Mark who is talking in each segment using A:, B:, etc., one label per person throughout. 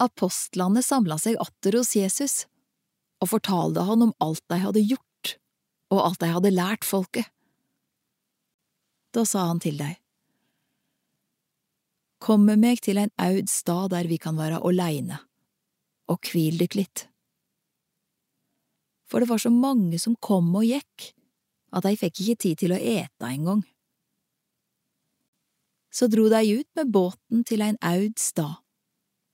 A: Apostlene samla seg atter hos Jesus og fortalte han om alt de hadde gjort og alt de hadde lært folket. Da sa han til dei, Kom med meg til en aud stad der vi kan være åleine, og hvil dykk litt. For det var så mange som kom og gikk, at de fikk ikke tid til å ete engang. Så dro de ut med båten til en aud stad,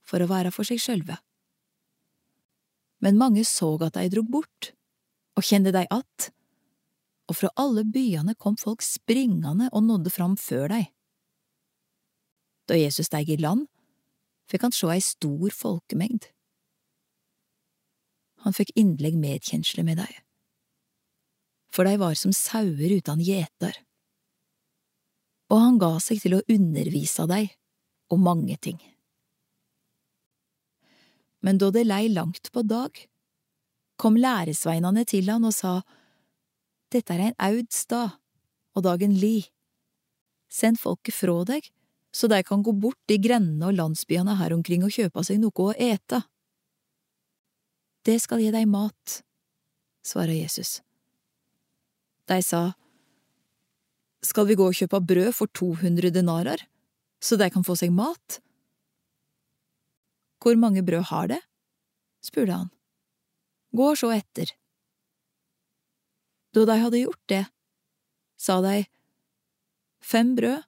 A: for å være for seg sjølve. Men mange så at de drog bort, og kjende dei att, og fra alle byene kom folk springende og nådde fram før dei. Da Jesus steig i land, fikk han sjå ei stor folkemengd. Han fikk inderlig medkjensle med dei, for dei var som sauer utan gjeter, og han ga seg til å undervise dei om mange ting. Men da det lei langt på dag, kom læresveinane til han og sa, Dette er ein aud stad, og dagen li. Send folket frå deg, så de kan gå bort i grendene og landsbyene her omkring og kjøpe seg noe å ete. Det skal gi deg mat, svarer Jesus. De sa, Skal vi gå og kjøpe brød for 200 denarer, så de kan få seg mat? Hvor mange brød har det? spurte han. Gå så etter. Da de hadde gjort det, sa de, Fem brød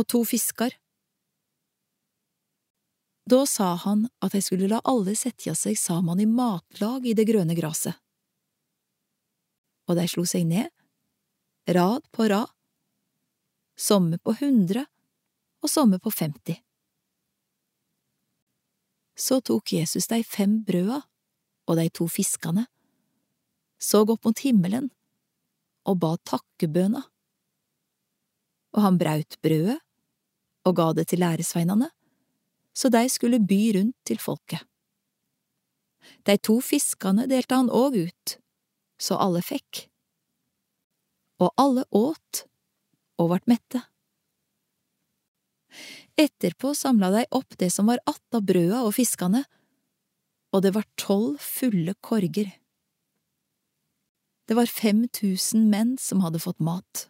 A: og to fisker. Da sa han at de skulle la alle setja seg saman i matlag i det grønne graset. Og de slo seg ned, rad på rad, somme på hundre og somme på femti. Så tok Jesus de fem brøda og de to fiskene, såg opp mot himmelen og ba takkebøna. Og han braut brødet og ga det til læresveinene, så de skulle by rundt til folket. De to fiskene delte han òg ut, så alle fikk. Og alle åt og vart mette. Etterpå samla dei opp det som var att av brøda og fiskene, og det var tolv fulle korger. Det var fem tusen menn som hadde fått mat.